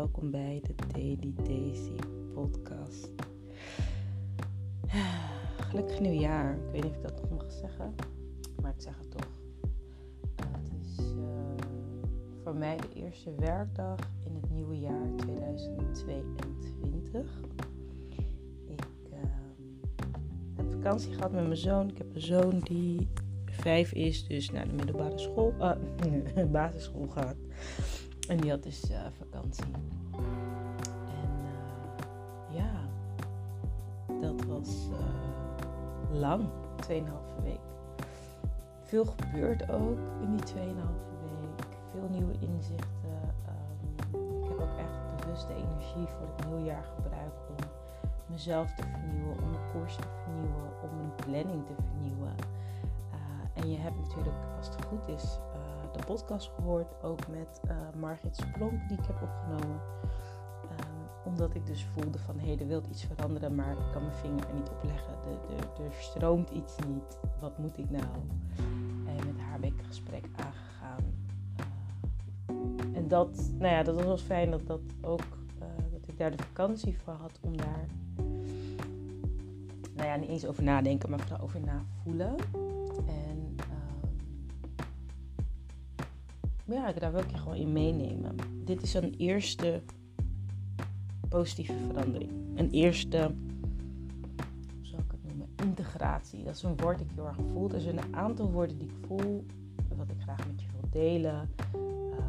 welkom bij de Daily Daisy podcast. Gelukkig nieuwjaar. Ik weet niet of ik dat nog mag zeggen, maar ik zeg het toch. het is uh, voor mij de eerste werkdag in het nieuwe jaar 2022. Ik uh, heb vakantie gehad met mijn zoon. Ik heb een zoon die vijf is, dus naar de middelbare school, uh, basisschool gaat. En die had dus uh, vakantie. En uh, ja, dat was uh, lang, 2,5 week. Veel gebeurt ook in die 2,5 week. Veel nieuwe inzichten. Um, ik heb ook echt bewust de energie voor het nieuwjaar gebruikt om mezelf te vernieuwen, om mijn koers te vernieuwen, om mijn planning te vernieuwen. en je hebt natuurlijk, als het goed is, podcast gehoord, ook met uh, Margit Splonk die ik heb opgenomen. Um, omdat ik dus voelde van hé, hey, er wil iets veranderen, maar ik kan mijn vinger er niet op leggen. De, de, er stroomt iets niet. Wat moet ik nou? En met haar ben ik een gesprek aangegaan. Uh, en dat, nou ja, dat was wel fijn dat, dat ook uh, dat ik daar de vakantie voor had om daar nou ja, niet eens over nadenken, maar vooral over navoelen. Ja, daar wil ik je gewoon in meenemen. Dit is een eerste positieve verandering. Een eerste, hoe zal ik het noemen, integratie. Dat is een woord dat ik heel erg voel. Er zijn een aantal woorden die ik voel, wat ik graag met je wil delen. Uh,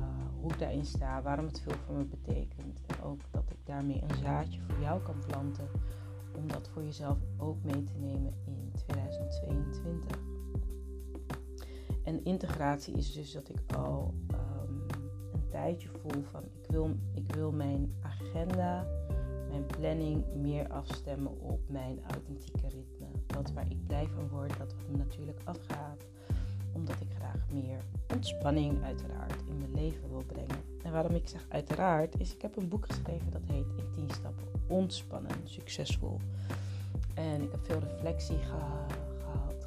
hoe ik daarin sta, waarom het veel voor me betekent. En ook dat ik daarmee een zaadje voor jou kan planten. Om dat voor jezelf ook mee te nemen in 2022. En integratie is dus dat ik al tijdje voel van ik wil, ik wil mijn agenda, mijn planning meer afstemmen op mijn authentieke ritme. Dat waar ik blij van word, dat wat me natuurlijk afgaat. Omdat ik graag meer ontspanning uiteraard in mijn leven wil brengen. En waarom ik zeg uiteraard, is ik heb een boek geschreven dat heet In 10 stappen ontspannen, succesvol. En ik heb veel reflectie gehad,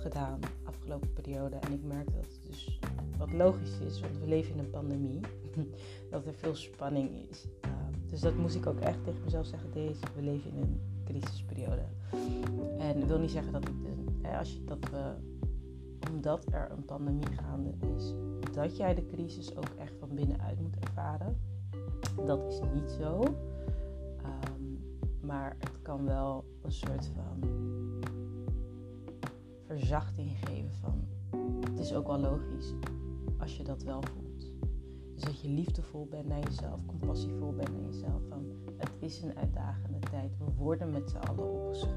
gedaan afgelopen periode. En ik merk dat het dus wat logisch is, want we leven in een pandemie. Dat er veel spanning is. Uh, dus dat moest ik ook echt tegen mezelf zeggen. Deze, we leven in een crisisperiode. En dat wil niet zeggen dat ik, hè, als je, dat we, omdat er een pandemie gaande is, dat jij de crisis ook echt van binnenuit moet ervaren. Dat is niet zo. Um, maar het kan wel een soort van verzachting geven van het is ook wel logisch als je dat wel voelt. Dus dat je liefdevol bent naar jezelf, compassievol bent naar jezelf. Van het is een uitdagende tijd. We worden met z'n allen opgeschud.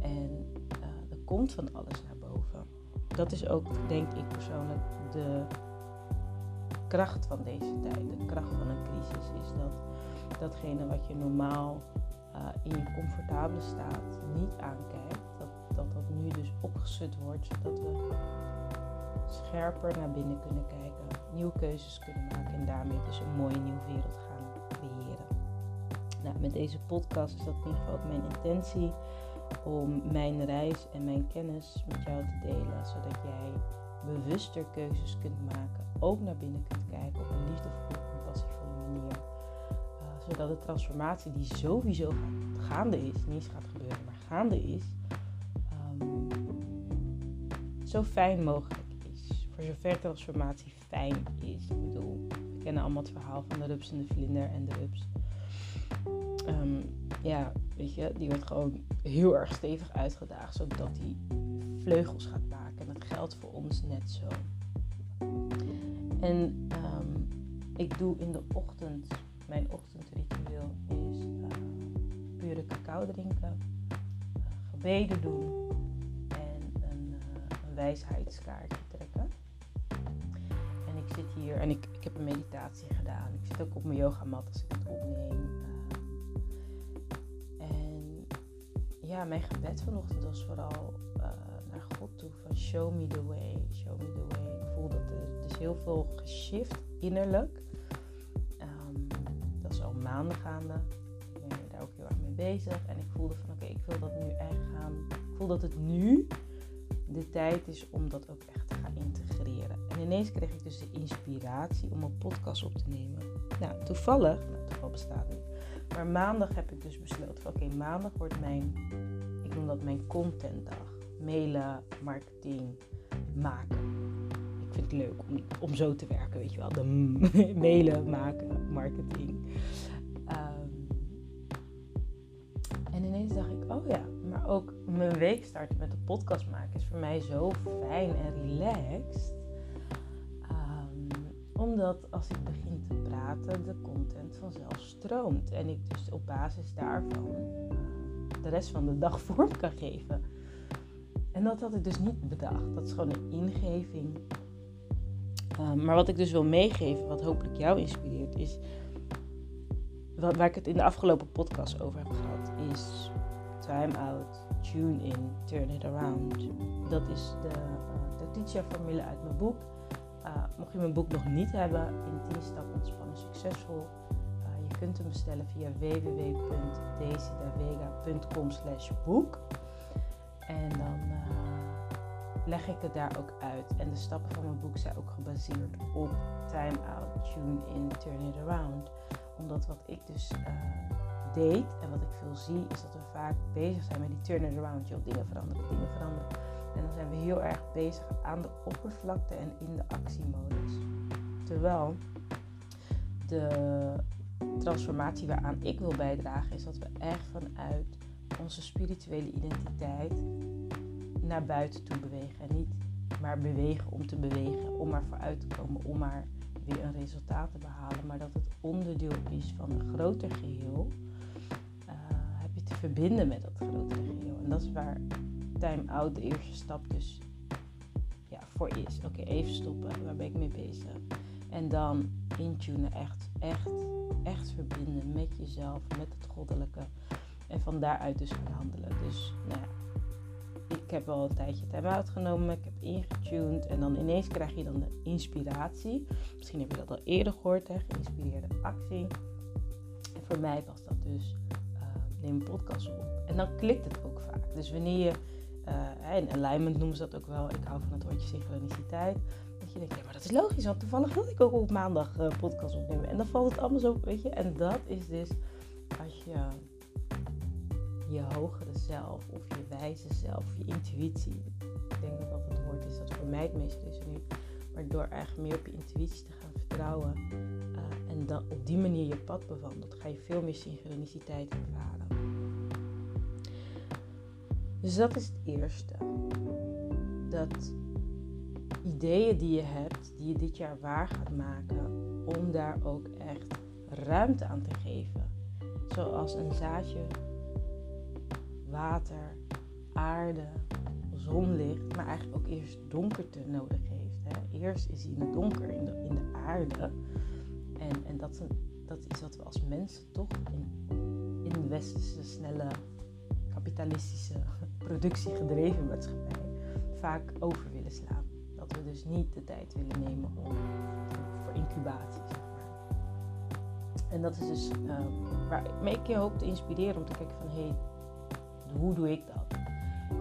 En uh, er komt van alles naar boven. Dat is ook, denk ik persoonlijk, de kracht van deze tijd. De kracht van een crisis is dat datgene wat je normaal uh, in je comfortabele staat niet aankijkt dat dat nu dus opgeschud wordt, zodat we scherper naar binnen kunnen kijken, nieuwe keuzes kunnen maken en daarmee dus een mooie nieuwe wereld gaan creëren. Nou, met deze podcast is dat in ieder geval ook mijn intentie om mijn reis en mijn kennis met jou te delen, zodat jij bewuster keuzes kunt maken, ook naar binnen kunt kijken op een liefdevolle, compassievolle manier. Uh, zodat de transformatie die sowieso gaande is, niet gaat gebeuren, maar gaande is, zo fijn mogelijk. Zover transformatie fijn is. Ik bedoel, we kennen allemaal het verhaal van de rups en de vlinder en de rups. Um, ja, weet je, die wordt gewoon heel erg stevig uitgedaagd, zodat hij vleugels gaat maken. En dat geldt voor ons net zo. En um, ik doe in de ochtend, mijn ochtendritueel is uh, pure cacao drinken, uh, gebeden doen wijsheidskaartje trekken. En ik zit hier en ik, ik heb een meditatie gedaan. Ik zit ook op mijn yogamat als ik het opneem. Uh, en ja, mijn gebed vanochtend was vooral uh, naar God toe van show me the way, show me the way. Ik voel dat er, is heel veel geshift innerlijk. Um, dat is al maanden gaande. Ik ben daar ook heel erg mee bezig. En ik voelde van oké, ik wil dat nu echt gaan. Ik voel dat het nu de tijd is om dat ook echt ineens kreeg ik dus de inspiratie om een podcast op te nemen. Nou, toevallig, nou, geval bestaat niet. Maar maandag heb ik dus besloten: oké, maandag wordt mijn, ik noem dat mijn contentdag. Mailen, marketing, maken. Ik vind het leuk om, zo te werken, weet je wel. De mailen, maken, marketing. Um, en ineens dacht ik, oh ja, maar ook mijn week starten met de podcast maken is voor mij zo fijn en relaxed. Omdat als ik begin te praten, de content vanzelf stroomt. En ik dus op basis daarvan de rest van de dag vorm kan geven. En dat had ik dus niet bedacht. Dat is gewoon een ingeving. Um, maar wat ik dus wil meegeven, wat hopelijk jou inspireert, is waar ik het in de afgelopen podcast over heb gehad, is time out, tune in, turn it around. Dat is de, uh, de teacher-formule uit mijn boek. Uh, mocht je mijn boek nog niet hebben, in 10 stappen ontspannen succesvol. Uh, je kunt hem bestellen via www.desidavega.com slash boek. En dan leg ik het daar ook uit. En de stappen van mijn boek zijn ook gebaseerd op time out, tune in, turn it around omdat wat ik dus deed en wat ik veel zie, is dat we vaak bezig zijn met die turn around. Joh, dingen veranderen, dingen veranderen. Zijn we heel erg bezig aan de oppervlakte en in de actiemodus. Terwijl de transformatie waaraan ik wil bijdragen, is dat we echt vanuit onze spirituele identiteit naar buiten toe bewegen. En niet maar bewegen om te bewegen, om maar vooruit te komen, om maar weer een resultaat te behalen, maar dat het onderdeel is van een groter geheel, uh, heb je te verbinden met dat grotere geheel. En dat is waar time out de eerste stap dus ja, voor is. Oké, even stoppen, waar ben ik mee bezig? En dan intunen, echt, echt, echt verbinden met jezelf, met het goddelijke. En van daaruit dus gaan handelen. Dus nou ja, ik heb wel een tijdje time-out genomen, ik heb ingetuned en dan ineens krijg je dan de inspiratie. Misschien heb je dat al eerder gehoord, hè, geïnspireerde actie. En voor mij was dat dus, uh, neem een podcast op. En dan klikt het ook vaak. Dus wanneer je, in alignment noemen ze dat ook wel, ik hou van het woordje synchroniciteit. Dat je denkt, ja maar dat is logisch, want toevallig wilde ik ook op maandag uh, podcast opnemen. En dan valt het allemaal zo, weet je. En dat is dus, als je je hogere zelf of je wijze zelf, je intuïtie. Ik denk dat dat het woord is dat voor mij het meest resoneert. Maar door eigenlijk meer op je intuïtie te gaan vertrouwen uh, en dan op die manier je pad bewandelt, ga je veel meer synchroniciteit ervaren. Dus dat is het eerste. Dat ideeën die je hebt, die je dit jaar waar gaat maken, om daar ook echt ruimte aan te geven. Zoals een zaadje water, aarde, zonlicht, maar eigenlijk ook eerst donkerte nodig heeft. Hè. Eerst is hij in het donker, in de, in de aarde. En, en dat, is dat is wat we als mensen toch in, in de westerse, snelle, kapitalistische, productiegedreven maatschappij vaak over willen slaan. Dat we dus niet de tijd willen nemen om, voor incubatie. En dat is dus uh, waar ik je hoop te inspireren om te kijken van... hé, hey, hoe doe ik dat?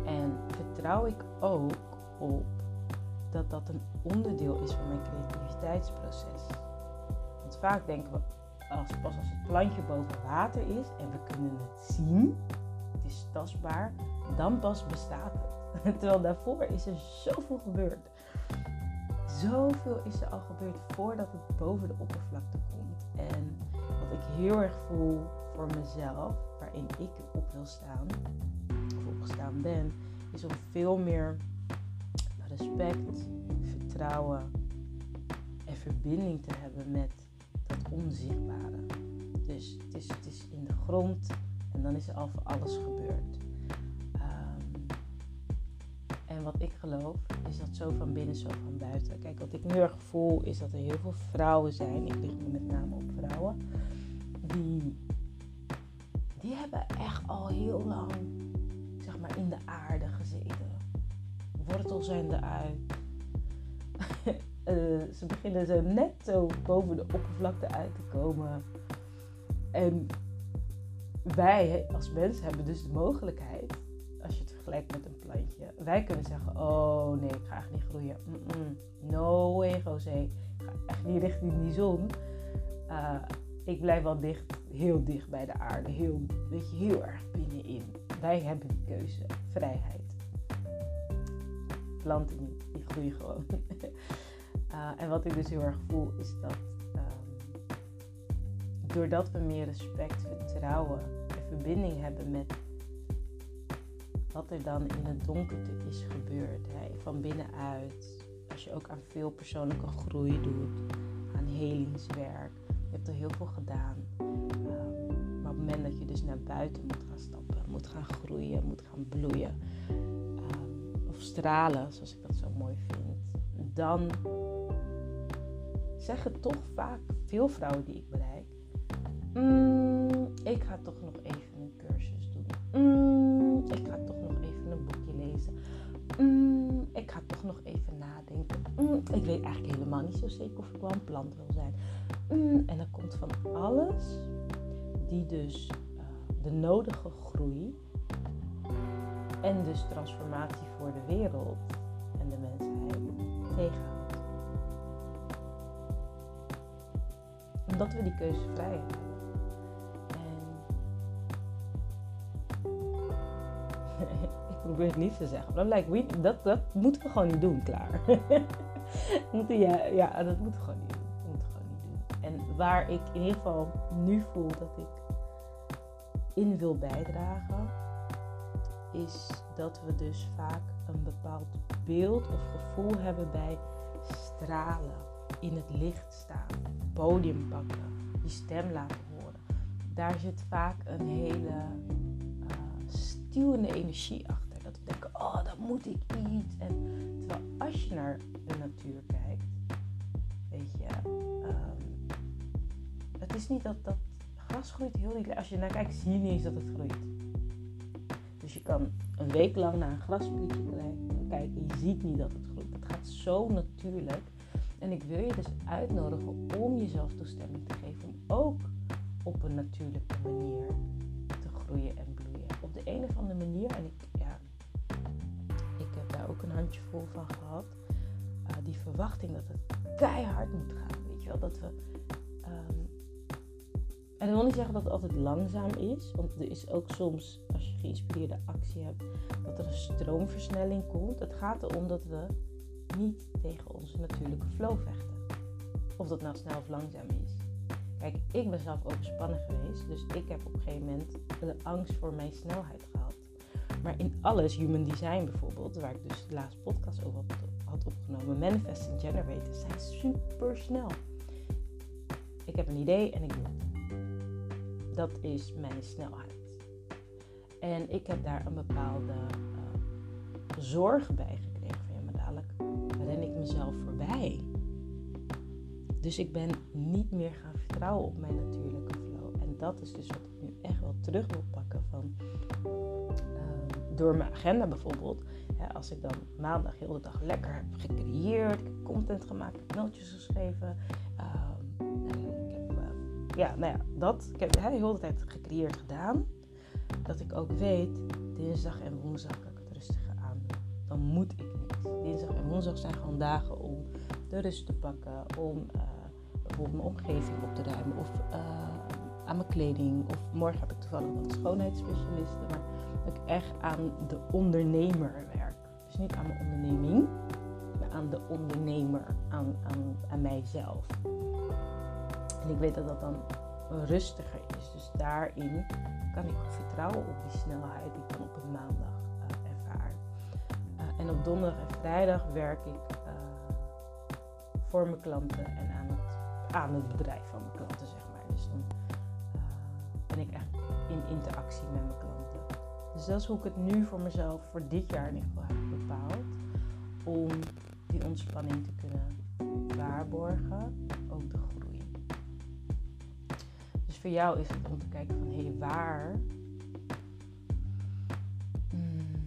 En vertrouw ik ook op dat dat een onderdeel is van mijn creativiteitsproces. Want vaak denken we, als, pas als het plantje boven water is en we kunnen het zien, het is tastbaar, dan pas bestaat het. Terwijl daarvoor is er zoveel gebeurd. Zoveel is er al gebeurd voordat het boven de oppervlakte komt. En wat ik heel erg voel voor mezelf, waarin ik op wil staan, of opgestaan ben, is om veel meer respect, vertrouwen en verbinding te hebben met dat onzichtbare. Dus het is, het is in de grond en dan is er al voor alles gebeurd. Wat ik geloof is dat zo van binnen, zo van buiten. Kijk, wat ik nu erg voel is dat er heel veel vrouwen zijn, ik lig nu met name op vrouwen, die die hebben echt al heel lang zeg maar, in de aarde gezeten. Wortels zijn eruit. uh, ze beginnen zo net zo boven de oppervlakte uit te komen. En wij als mens hebben dus de mogelijkheid, vergelijkt met een plantje, wij kunnen zeggen: Oh nee, ik ga echt niet groeien. Mm. No way, José. Ik ga echt niet richting die zon. Uh, ik blijf wel dicht, heel dicht bij de aarde. Heel, weet je, heel erg binnenin. Wij hebben die keuze, vrijheid. Planten die groeien gewoon. uh, en wat ik dus heel erg voel is dat um, doordat we meer respect, vertrouwen en verbinding hebben met wat er dan in het donkerte is gebeurd. Hè? Van binnenuit. Als je ook aan veel persoonlijke groei doet, aan helingswerk. Je hebt er heel veel gedaan. Um, maar op het moment dat je dus naar buiten moet gaan stappen, moet gaan groeien, moet gaan bloeien. Um, of stralen, zoals ik dat zo mooi vind. Dan zeggen toch vaak veel vrouwen die ik bereik. Mm, ik ga toch nog even een cursus doen. Mm, ik ga toch nog even een boekje lezen. Mm, ik ga toch nog even nadenken. Mm, ik weet eigenlijk helemaal niet zo zeker of ik wel een plant wil zijn. Mm, en dan komt van alles die dus uh, de nodige groei en dus transformatie voor de wereld en de mensheid tegenhoudt. Omdat we die keuze vrij hebben. Probeer het niet te zeggen. Maar like, dat, dat moeten we gewoon niet doen, klaar. ja, ja, dat moeten we gewoon niet doen. En waar ik in ieder geval nu voel dat ik in wil bijdragen, is dat we dus vaak een bepaald beeld of gevoel hebben bij stralen, in het licht staan, podium pakken, je stem laten horen. Daar zit vaak een hele uh, stuwende energie achter. Moet ik iets. En terwijl als je naar de natuur kijkt, weet je, um, het is niet dat, dat gras groeit heel niet. Als je naar kijkt, zie je niet eens dat het groeit. Dus je kan een week lang naar een grasprietje kijken. Je ziet niet dat het groeit. Het gaat zo natuurlijk. En ik wil je dus uitnodigen om jezelf toestemming te geven. Om ook op een natuurlijke manier te groeien en bloeien. Op de een of andere manier. En ik, ook een handjevol van gehad. Uh, die verwachting dat het keihard moet gaan. Weet je wel, dat we um, en ik wil niet zeggen dat het altijd langzaam is, want er is ook soms, als je geïnspireerde actie hebt, dat er een stroomversnelling komt. Het gaat erom dat we niet tegen onze natuurlijke flow vechten. Of dat nou snel of langzaam is. Kijk, ik ben zelf overspannen geweest, dus ik heb op een gegeven moment de angst voor mijn snelheid gehad. Maar in alles, human design bijvoorbeeld, waar ik dus de laatste podcast over had opgenomen, manifest en generators zijn super snel. Ik heb een idee en ik doe het. Dat is mijn snelheid. En ik heb daar een bepaalde uh, zorg bij gekregen. Van ja, maar dadelijk ren ik mezelf voorbij. Dus ik ben niet meer gaan vertrouwen op mijn. En dat is dus wat ik nu echt wel terug wil pakken van uh, door mijn agenda bijvoorbeeld. als ik dan maandag heel de dag lekker heb gecreëerd, ik heb content gemaakt, ik heb mailtjes geschreven, ja, nou ja, dat. Ik heb de hele tijd gecreëerd gedaan. Dat ik ook weet, dinsdag en woensdag kan ik het rustiger aan Dan moet ik niet. Dinsdag en woensdag zijn gewoon dagen om de rust te pakken. Om uh, bijvoorbeeld mijn omgeving op te ruimen. Of uh, aan mijn kleding. Of morgen heb ik toevallig een schoonheidsspecialiste. Maar dat ik echt aan de ondernemer werk. Dus niet aan mijn onderneming. Maar aan de ondernemer. Aan, aan, aan mijzelf. En ik weet dat dat dan rustiger is. Dus daarin kan ik vertrouwen op die snelheid die ik dan op een maandag uh, ervaar. Uh, en op donderdag en vrijdag werk ik uh, voor mijn klanten en aan het, aan het bedrijf van interactie met mijn klanten. Dus dat is hoe ik het nu voor mezelf voor dit jaar in ieder geval heb bepaald. Om die ontspanning te kunnen waarborgen, ook de voor jou is het om te kijken van hé, hey, waar. Hmm,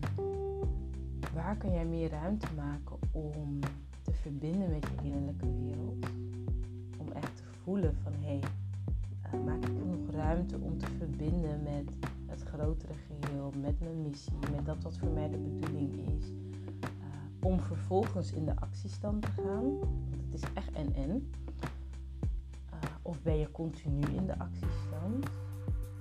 waar kan jij meer ruimte maken om te verbinden met je innerlijke wereld? Om echt te voelen van hé, hey, ruimte om te verbinden met het grotere geheel, met mijn missie, met dat wat voor mij de bedoeling is. Uh, om vervolgens in de actiestand te gaan. Want het is echt en en Of ben je continu in de actiestand?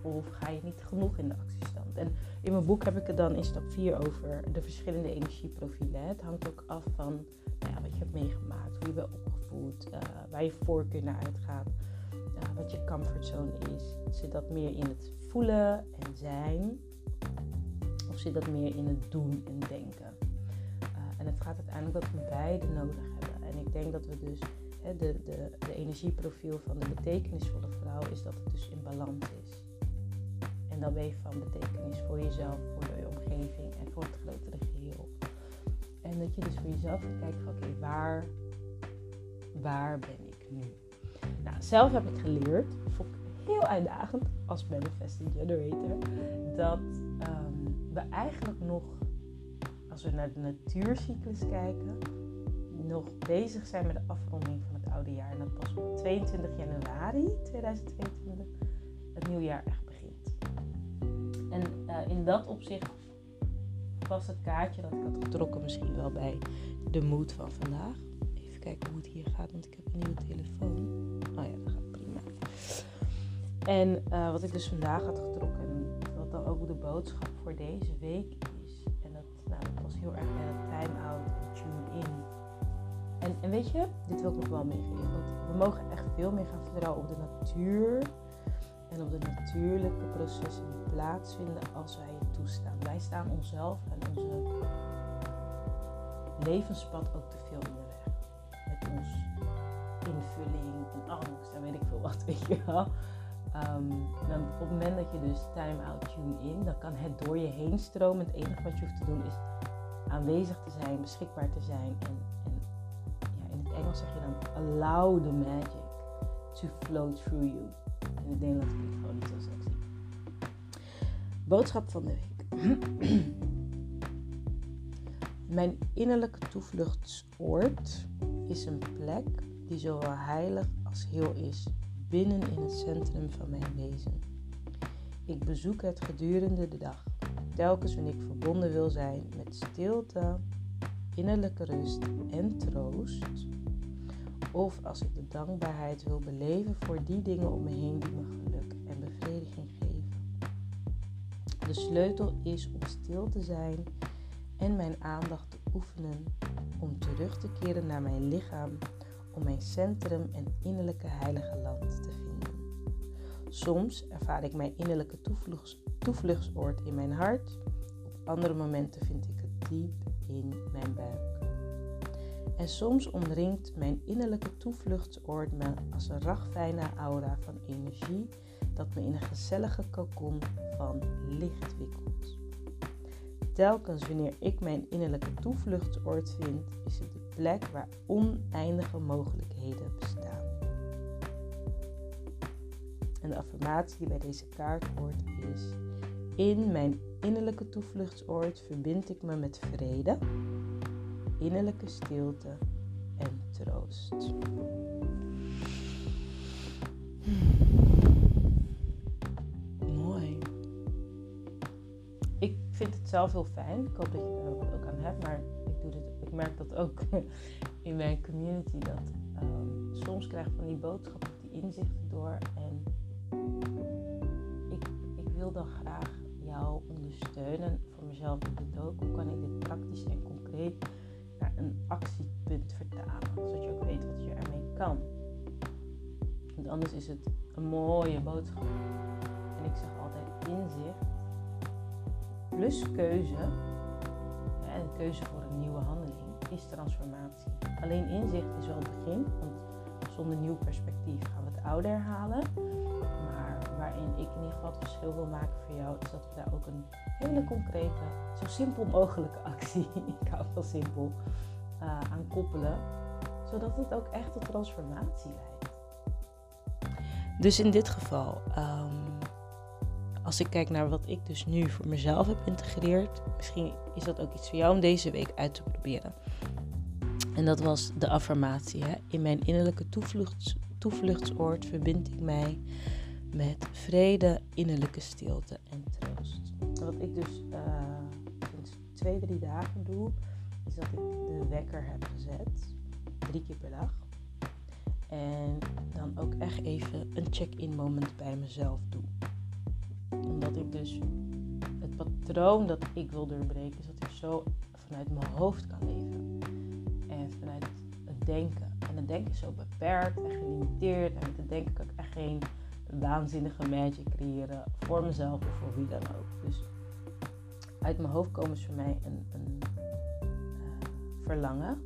Of ga je niet genoeg in de actiestand? En in mijn boek heb ik het dan in stap 4 over de verschillende energieprofielen. Het hangt ook af van nou ja, wat je hebt meegemaakt, hoe je bent opgevoed, uh, waar je voorkeur naar uitgaat, wat je comfortzone is. Zit dat meer in het voelen en zijn? Of zit dat meer in het doen en denken? Uh, en het gaat uiteindelijk dat we beide nodig hebben. En ik denk dat we dus de, de, de energieprofiel van de betekenisvolle vrouw is dat het dus in balans is. En dan ben van betekenis voor jezelf, voor je omgeving en voor het grotere geheel. En dat je dus voor jezelf kijken van oké, waar, waar ben ik nu? Nou, zelf heb ik geleerd, vond ik heel uitdagend als manifesting generator, dat um, we eigenlijk nog, als we naar de natuurcyclus kijken, nog bezig zijn met de afronding van het oude jaar. En dat pas op 22 januari 2022 het nieuwjaar echt begint. En uh, in dat opzicht was het kaartje dat ik had getrokken misschien wel bij de moed van vandaag. Kijken hoe het hier gaat, want ik heb een nieuwe telefoon. Oh ja, dat gaat prima. En uh, wat ik dus vandaag had getrokken, wat dan ook de boodschap voor deze week is. En dat, nou, was heel erg bij het time-out tune-in. En, en weet je, dit wil ik nog wel meegeven. Want we mogen echt veel meer gaan vertrouwen op de natuur. En op de natuurlijke processen die plaatsvinden als wij het toestaan. Wij staan onszelf en onze levenspad ook te veel in de weg. Met ons invulling en angst en weet ik veel wat, weet je wel. Um, dan op het moment dat je dus time-out tune-in, dan kan het door je heen stromen. Het enige wat je hoeft te doen is aanwezig te zijn, beschikbaar te zijn en, en Engels zeg je dan allow the magic to flow through you. In het Nederlands klinkt gewoon niet zo sexy. Boodschap van de week. Mijn innerlijke toevluchtsoord is een plek die zowel heilig als heel is binnen in het centrum van mijn wezen. Ik bezoek het gedurende de dag, telkens wanneer ik verbonden wil zijn met stilte, innerlijke rust en troost of als ik de dankbaarheid wil beleven voor die dingen om me heen die me geluk en bevrediging geven. De sleutel is om stil te zijn en mijn aandacht te oefenen om terug te keren naar mijn lichaam om mijn centrum en innerlijke heilige land te vinden. Soms ervaar ik mijn innerlijke toevluchts, toevluchtsoord in mijn hart, op andere momenten vind ik het diep in mijn buik. En soms omringt mijn innerlijke toevluchtsoord me als een ragfijne aura van energie dat me in een gezellige kokon van licht wikkelt. Telkens wanneer ik mijn innerlijke toevluchtsoord vind, is het de plek waar oneindige mogelijkheden bestaan. En de affirmatie bij deze kaart hoort is: In mijn innerlijke toevluchtsoord verbind ik me met vrede innerlijke stilte en troost. Ik vind het zelf heel fijn. Ik hoop dat je er ook aan hebt. Maar ik, doe ik merk dat ook in mijn community. Dat um, soms krijg ik van die boodschappen, die inzichten door. En ik, ik wil dan graag jou ondersteunen. Voor mezelf doe ook. Hoe kan ik dit praktisch en concreet een actiepunt vertalen. Zodat je ook weet wat je ermee kan. Want anders is het een mooie boodschap. En ik zeg altijd inzicht plus keuze. En keuze voor een nieuwe handeling is transformatie. Alleen inzicht is wel het begin. Want zonder nieuw perspectief gaan we het oude herhalen. Maar waarin ik in ieder geval het verschil wil maken voor jou, is dat we daar ook een hele concrete, zo simpel mogelijke actie, ik hou van simpel, uh, aan koppelen. Zodat het ook echt tot transformatie leidt. Dus in dit geval, um, als ik kijk naar wat ik dus nu voor mezelf heb geïntegreerd, misschien is dat ook iets voor jou om deze week uit te proberen. En dat was de affirmatie. Hè? In mijn innerlijke toevluchts, toevluchtsoord verbind ik mij met vrede, innerlijke stilte en troost. Wat ik dus uh, twee, drie dagen doe, is dat ik de wekker heb gezet. Drie keer per dag. En dan ook echt even een check-in moment bij mezelf doe. Omdat ik dus het patroon dat ik wil doorbreken, is dat ik zo vanuit mijn hoofd kan leven. En vanuit het denken. En het denken is zo beperkt en gelimiteerd. En met het denken kan ik echt geen waanzinnige magic creëren voor mezelf of voor wie dan ook. Dus uit mijn hoofd komen is voor mij een, een uh, verlangen.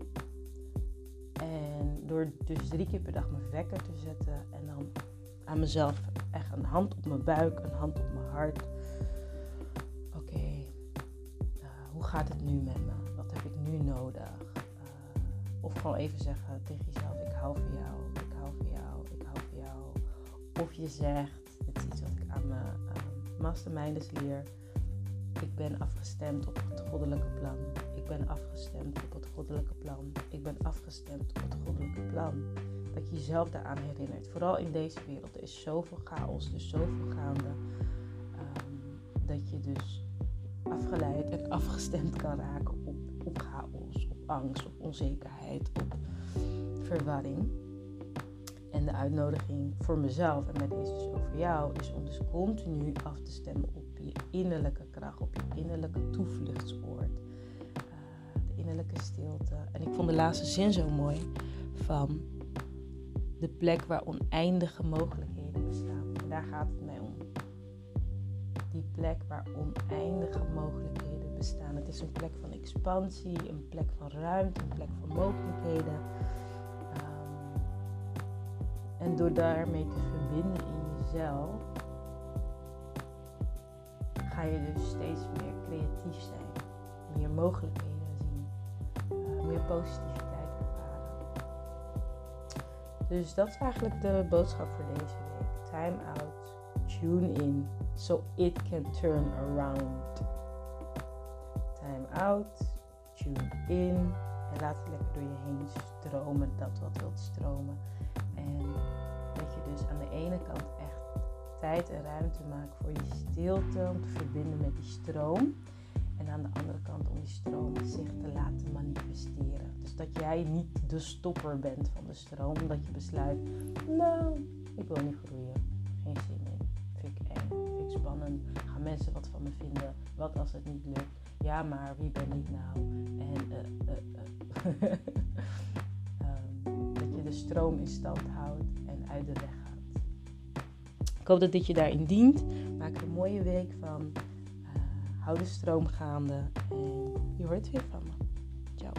En door dus drie keer per dag mijn wekker te zetten en dan aan mezelf een hand op mijn buik, een hand op mijn hart. Oké, uh, hoe gaat het nu met me? Wat heb ik nu nodig? Uh, of gewoon even zeggen tegen jezelf: Ik hou van jou, ik hou van jou, ik hou van jou. Of je zegt: Dit is iets wat ik aan mijn uh, masterminders leer ik ben afgestemd op het goddelijke plan. Ik ben afgestemd op het goddelijke plan. Ik ben afgestemd op het goddelijke plan. Dat je jezelf daaraan herinnert. Vooral in deze wereld. Er is zoveel chaos, is zoveel gaande. Um, dat je dus afgeleid en afgestemd kan raken op, op chaos, op angst, op onzekerheid, op verwarring. En de uitnodiging voor mezelf en met deze dus over jou is om dus continu af te stemmen op je innerlijke kracht, op je innerlijke toevluchtsoord. Uh, de innerlijke stilte. En ik vond de laatste zin zo mooi van de plek waar oneindige mogelijkheden bestaan. Daar gaat het mij om. Die plek waar oneindige mogelijkheden bestaan. Het is een plek van expansie, een plek van ruimte, een plek van mogelijkheden. Um, en door daarmee te verbinden in jezelf, ga je dus steeds meer creatief zijn, meer mogelijkheden zien, uh, meer positiviteit ervaren. Dus dat is eigenlijk de boodschap voor deze week. Time out, tune in, so it can turn around. Time out, tune in en laat het lekker door je heen stromen, dat wat wilt stromen. En dat je dus aan de ene kant tijd en ruimte maken voor je stilte, om te verbinden met die stroom. En aan de andere kant om die stroom zich te laten manifesteren. Dus dat jij niet de stopper bent van de stroom, omdat je besluit, nou, ik wil niet groeien. Geen zin in. Vind ik eng, vind ik spannend. Gaan mensen wat van me vinden? Wat als het niet lukt? Ja, maar wie ben ik nou? En uh, uh, um, dat je de stroom in stand houdt en uit de weg. Ik hoop dat dit je daarin dient. Maak er een mooie week van. Uh, hou de stroom gaande. En je hoort weer van me. Ciao.